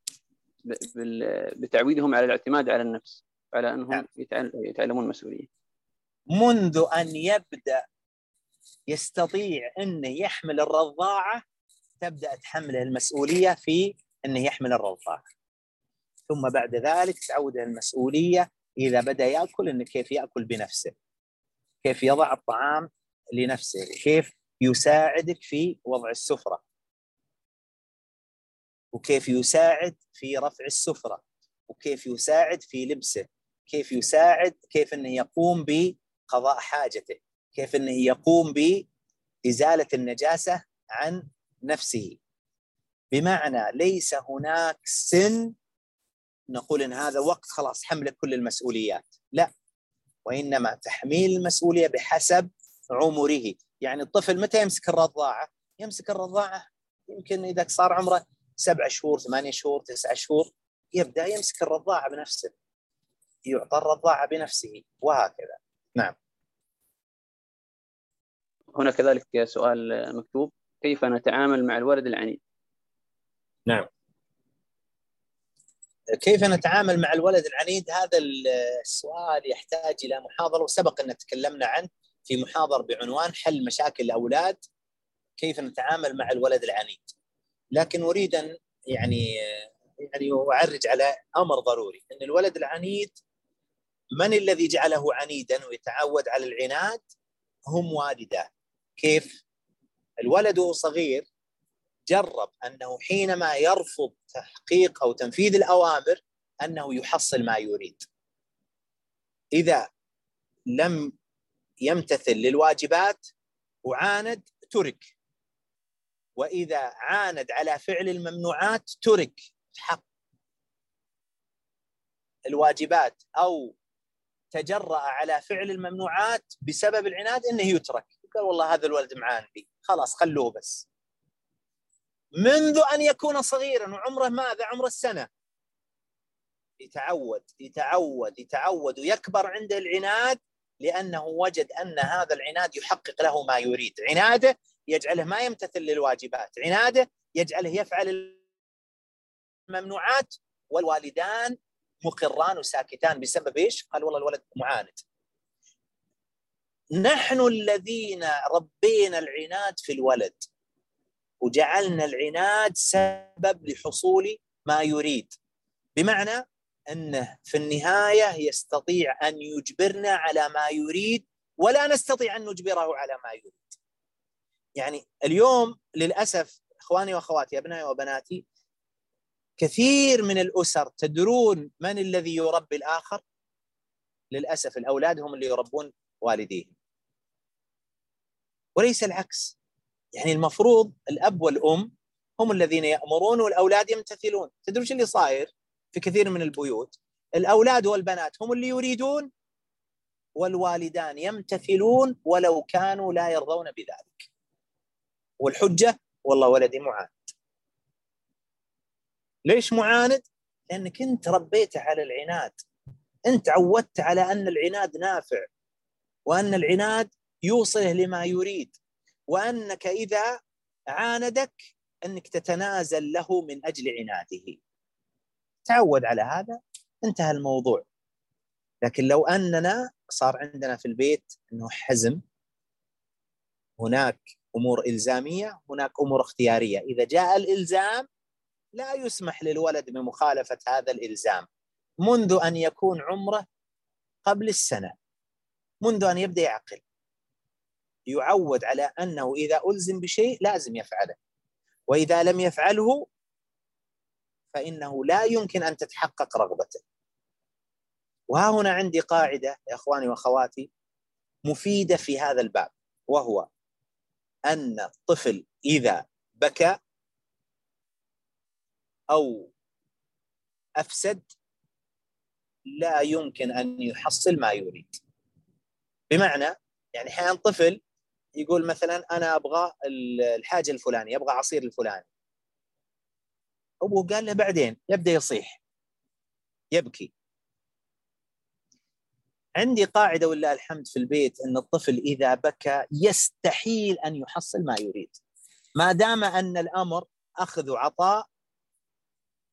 بتعويدهم على الاعتماد على النفس على أنهم نعم. يتعلمون المسؤولية. منذ أن يبدأ يستطيع انه يحمل الرضاعة تبدأ تحمله المسؤولية في انه يحمل الرضاعة. ثم بعد ذلك تعوده المسؤولية إذا بدأ يأكل إنه كيف يأكل بنفسه. كيف يضع الطعام لنفسه. كيف يساعدك في وضع السفرة. وكيف يساعد في رفع السفرة. وكيف يساعد في لبسه. كيف يساعد كيف إنه يقوم بقضاء حاجته. كيف إنه يقوم بإزالة النجاسة عن نفسه. بمعنى ليس هناك سن نقول إن هذا وقت خلاص حملك كل المسؤوليات. لا وإنما تحميل المسؤولية بحسب عمره. يعني الطفل متى يمسك الرضاعة؟ يمسك الرضاعة يمكن إذا صار عمره سبع شهور ثمانية شهور تسعة شهور يبدأ يمسك الرضاعة بنفسه. يعطى الرضاعة بنفسه وهكذا. نعم. هنا كذلك سؤال مكتوب كيف نتعامل مع الولد العنيد؟ نعم. كيف نتعامل مع الولد العنيد؟ هذا السؤال يحتاج إلى محاضرة وسبق أن تكلمنا عنه في محاضر بعنوان حل مشاكل الأولاد كيف نتعامل مع الولد العنيد. لكن أريد أن يعني يعني أعرج على أمر ضروري أن الولد العنيد من الذي جعله عنيدا ويتعود على العناد؟ هم والداه. كيف؟ الولد وهو صغير جرب أنه حينما يرفض تحقيق أو تنفيذ الأوامر أنه يحصل ما يريد. إذا لم يمتثل للواجبات وعاند ترك. وإذا عاند على فعل الممنوعات ترك. حق. الواجبات أو تجرأ على فعل الممنوعات بسبب العناد إنه يترك. قال والله هذا الولد معاندي خلاص خلوه بس. منذ أن يكون صغيرا وعمره ماذا؟ عمره السنة. يتعود يتعود يتعود ويكبر عنده العناد لأنه وجد أن هذا العناد يحقق له ما يريد. عناده يجعله ما يمتثل للواجبات. عناده يجعله يفعل الممنوعات والوالدان مقران وساكتان. بسبب إيش؟ قال والله الولد معاند. نحن الذين ربينا العناد في الولد. وجعلنا العناد سبب لحصول ما يريد بمعنى أنه في النهاية يستطيع أن يجبرنا على ما يريد ولا نستطيع أن نجبره على ما يريد. يعني اليوم للأسف إخواني وأخواتي أبنائي وبناتي كثير من الأسر تدرون من الذي يربي الآخر؟ للأسف الأولاد هم اللي يربون والديهم. وليس العكس. يعني المفروض الأب والأم هم الذين يأمرون والأولاد يمتثلون، تدرون إيش اللي صاير في كثير من البيوت؟ الأولاد والبنات هم اللي يريدون والوالدان يمتثلون ولو كانوا لا يرضون بذلك. والحجة والله ولدي معاند. ليش معاند؟ لأنك أنت ربيته على العناد. أنت عودت على أن العناد نافع وأن العناد يوصله لما يريد وأنك إذا عاندك أنك تتنازل له من أجل عناده. تعود على هذا انتهى الموضوع. لكن لو أننا صار عندنا في البيت إنه حزم هناك أمور إلزامية هناك أمور اختيارية. إذا جاء الإلزام لا يسمح للولد بمخالفة هذا الإلزام. منذ أن يكون عمره قبل السنة. منذ أن يبدأ يعقل. يعود على أنه إذا ألزم بشيء لازم يفعله. وإذا لم يفعله فإنه لا يمكن أن تتحقق رغبته. وها هنا عندي قاعدة يا إخواني وأخواتي مفيدة في هذا الباب وهو أن الطفل إذا بكى أو أفسد لا يمكن أن يحصل ما يريد. بمعنى يعني أحيانا طفل يقول مثلا أنا أبغى الحاجة الفلانية أبغى عصير الفلاني. أبوه قال له بعدين يبدأ يصيح. يبكي. عندي قاعدة ولله الحمد في البيت إن الطفل إذا بكى يستحيل أن يحصل ما يريد. ما دام أن الأمر أخذ وعطاء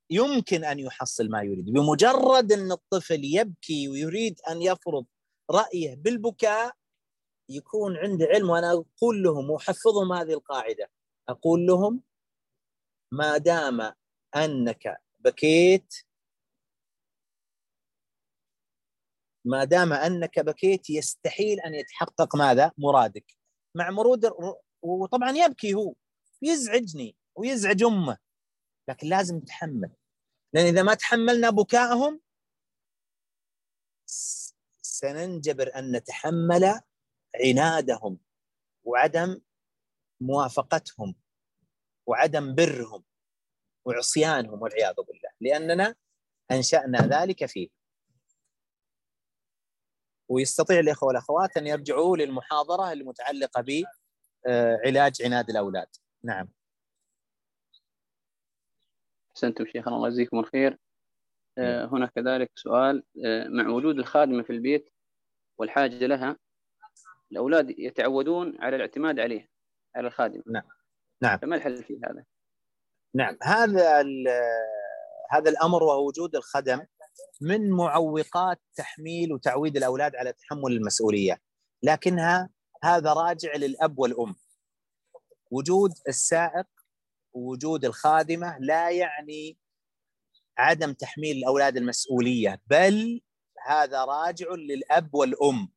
يمكن أن يحصل ما يريد. بمجرد إن الطفل يبكي ويريد أن يفرض رأيه بالبكاء يكون عنده علم وأنا أقول لهم وأحفظهم هذه القاعدة. أقول لهم ما دام أنك بكيت ما دام أنك بكيت يستحيل أن يتحقق ماذا؟ مرادك. مع مرود وطبعا يبكي هو يزعجني ويزعج أمه لكن لازم نتحمل لأن إذا ما تحملنا بكائهم سننجبر أن نتحمل عنادهم وعدم موافقتهم وعدم برهم وعصيانهم والعياذ بالله لأننا أنشأنا ذلك فيه. ويستطيع الإخوة والأخوات أن يرجعوا للمحاضرة المتعلقة بعلاج عناد الأولاد. نعم. أحسنتم شيخنا الله يجزيكم الخير. آه، هنا كذلك سؤال. آه، مع وجود الخادمة في البيت والحاجة لها الأولاد يتعودون على الاعتماد عليه على الخادم. نعم. نعم. فما الحل في هذا؟ نعم. هذا هذا الأمر وهو وجود الخدم من معوقات تحميل وتعويد الأولاد على تحمل المسؤولية. لكنها هذا راجع للأب والأم. وجود السائق ووجود الخادمة لا يعني عدم تحميل الأولاد المسؤولية بل هذا راجع للأب والأم.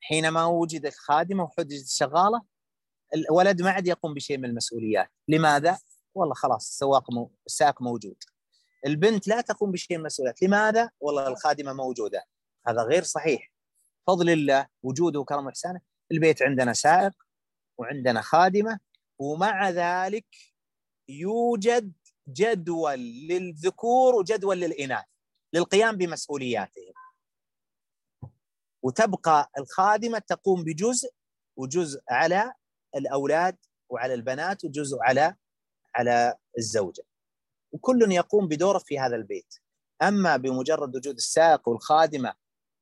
حينما وجدت خادمة وحجزت شغالة الولد ما عاد يقوم بشيء من المسؤوليات. لماذا؟ والله خلاص السواق مو... السائق موجود. البنت لا تقوم بشيء من المسؤوليات. لماذا؟ والله الخادمة موجودة. هذا غير صحيح. فضل الله وجوده وكرم احسانه البيت عندنا سائق وعندنا خادمة ومع ذلك يوجد جدول للذكور وجدول للإناث للقيام بمسؤولياتهم. وتبقى الخادمة تقوم بجزء وجزء على الأولاد وعلى البنات وجزء على على الزوجة وكل يقوم بدوره في هذا البيت أما بمجرد وجود السائق والخادمة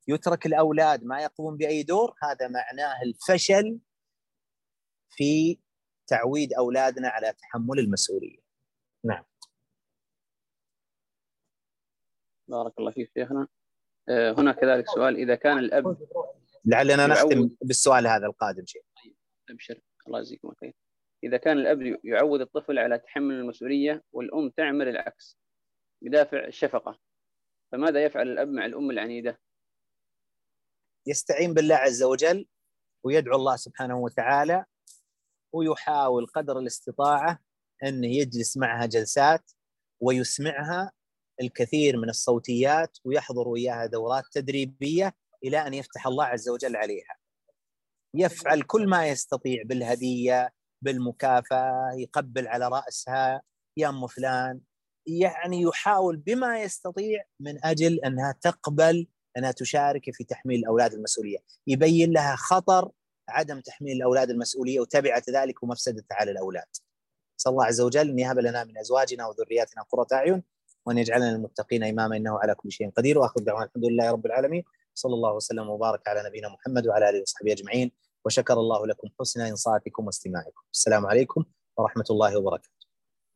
يترك الأولاد ما يقومون بأي دور هذا معناه الفشل في تعويد أولادنا على تحمل المسؤولية. نعم. بارك الله فيك شيخنا هنا كذلك سؤال إذا كان الأب لعلنا نختم بالسؤال هذا القادم شيء. أبشر. الله يجزيكم الخير إذا كان الأب يعود الطفل على تحمل المسؤولية والأم تعمل العكس بدافع الشفقه فماذا يفعل الأب مع الأم العنيدة؟ يستعين بالله عز وجل ويدعو الله سبحانه وتعالى ويحاول قدر الاستطاعة انه يجلس معها جلسات ويسمعها الكثير من الصوتيات ويحضر وياها دورات تدريبية إلى أن يفتح الله عز وجل عليها. يفعل كل ما يستطيع بالهدية بالمكافأة يقبل على رأسها يا أم فلان يعني يحاول بما يستطيع من أجل أنها تقبل أنها تشارك في تحميل الاولاد المسؤولية، يبين لها خطر عدم تحميل الأولاد المسؤولية وتبعة ذلك ومفسدته على الأولاد. نسأل الله عز وجل أن يهب لنا من أزواجنا وذرياتنا قرة أعين وأن يجعلنا للمتقين إماما إنه على كل شيء قدير. وآخر دعوانا الحمد لله رب العالمين. صلى الله وسلم وبارك على نبينا محمد وعلى آله وصحبه أجمعين. وشكر الله لكم حسن إنصاتكم واستماعكم. السلام عليكم ورحمة الله وبركاته.